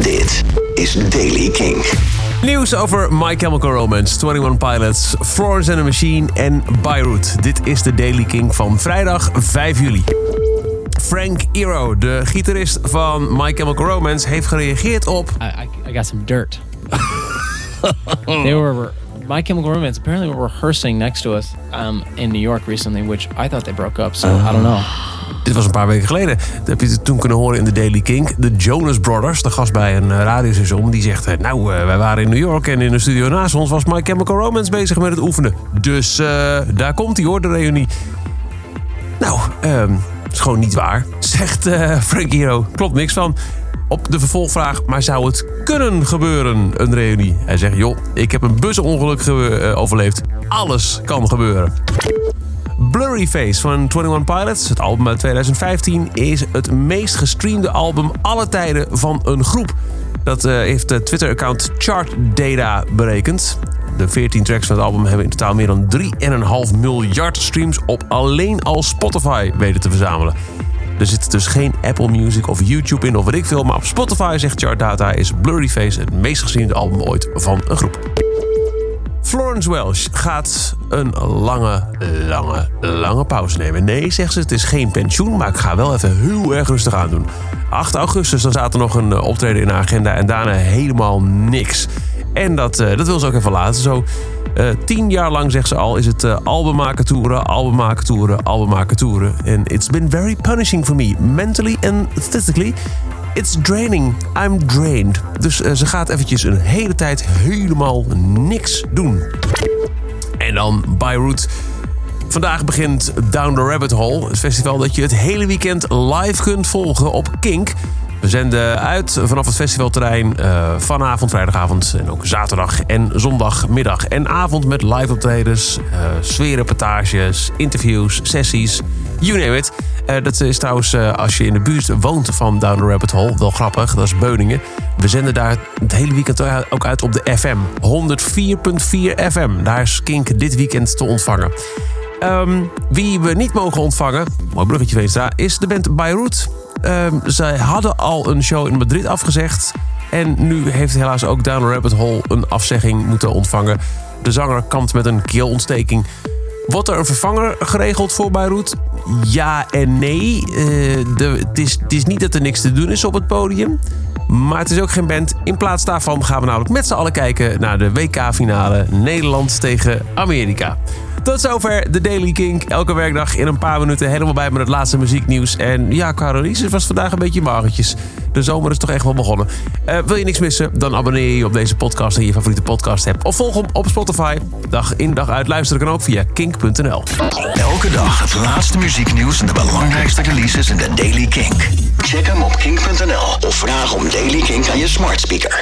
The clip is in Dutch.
Dit is Daily King. Nieuws over My Chemical Romance, 21 Pilots, Florence and the Machine en Beirut. Dit is de Daily King van vrijdag 5 juli. Frank Iero, de gitarist van My Chemical Romance, heeft gereageerd op... I, I, I got some dirt. they were My Chemical Romance apparently were rehearsing next to us um, in New York recently, which I thought they broke up. So I don't know. Dit was een paar weken geleden. Dat heb je het toen kunnen horen in de Daily King. De Jonas Brothers, de gast bij een eh, radiostation, die zegt... eh, Nou, eh, wij waren in New York en in de studio naast ons was My Chemical Romance bezig met het oefenen. Dus eh, daar komt hij hoor, de reunie. Nou, ehm is gewoon niet waar, zegt eh Frank Hero. Klopt niks van. Op de vervolgvraag, maar zou het kunnen gebeuren, een reunie? Hij zegt, joh, ik heb een busongeluk ge- eh, overleefd. Alles kan gebeuren. Blurry Face van 21 Pilots, het album uit 2015, is het meest gestreamde album alle tijden van een groep. Dat eh, heeft de Twitter-account Chart Data berekend. De 14 tracks van het album hebben in totaal meer dan 3,5 miljard streams op alleen al Spotify weten te verzamelen. Er zit dus geen Apple Music of YouTube in of wat ik veel, maar op Spotify, zegt Chart Data, is Blurry Face het meest gestreamde album ooit van een groep. Florence Welsh gaat een lange, lange, lange pauze nemen. Nee, zegt ze, het is geen pensioen, maar ik ga wel even heel erg rustig aan doen. 8 augustus, dan staat er nog een eh, optreden in haar agenda en daarna helemaal niks. En dat, eh, dat wil ze ook even laten. Zo eh, tien jaar lang, zegt ze al, is het eh, album maken toeren, album maken toeren, album maken toeren. En it's been very punishing for me, mentally and physically. It's draining. I'm drained. Dus ze gaat eventjes een hele tijd helemaal niks doen. En dan Beirut. Vandaag begint Down the Rabbit Hole. Het festival dat je het hele weekend live kunt volgen op Kink. We zenden uit vanaf het festivalterrein eh, vanavond, vrijdagavond en ook zaterdag en zondagmiddag en avond met live optredens, eh sfeerreportages, interviews, sessies, you name it. Eh, dat is trouwens, als je in de buurt woont van Down the Rabbit Hole, wel grappig, dat is Beuningen. We zenden daar het hele weekend ook uit op de FM, 104.4 FM. Daar is Kink dit weekend te ontvangen. Ehm, wie we niet mogen ontvangen, mooi bruggetje Veenstra, is de band Beirut. Ehm, zij hadden al een show in Madrid afgezegd. En nu heeft helaas ook Down Rabbit Hole een afzegging moeten ontvangen. De zanger kampt met een keelontsteking. Wordt er een vervanger geregeld voor Beirut? Ja en nee. Eh, het, is, het is niet dat er niks te doen is op het podium. Maar het is ook geen band. In plaats daarvan gaan we namelijk met z'n allen kijken naar de WK-finale Nederland tegen Amerika. Tot zover de Daily Kink. Elke werkdag in een paar minuten helemaal bij met het laatste muzieknieuws. En ja, Carolies, het was vandaag een beetje magertjes. De zomer is toch echt wel begonnen. Eh, wil je niks missen? Dan abonneer je op deze podcast en je favoriete podcast hebt. Of volg hem op Spotify. Dag in dag uit luisteren kan ook via kink.nl. Elke dag het laatste muzieknieuws en de belangrijkste releases in de Daily King. Check hem op kink.nl of vraag om Daily King aan je smart speaker.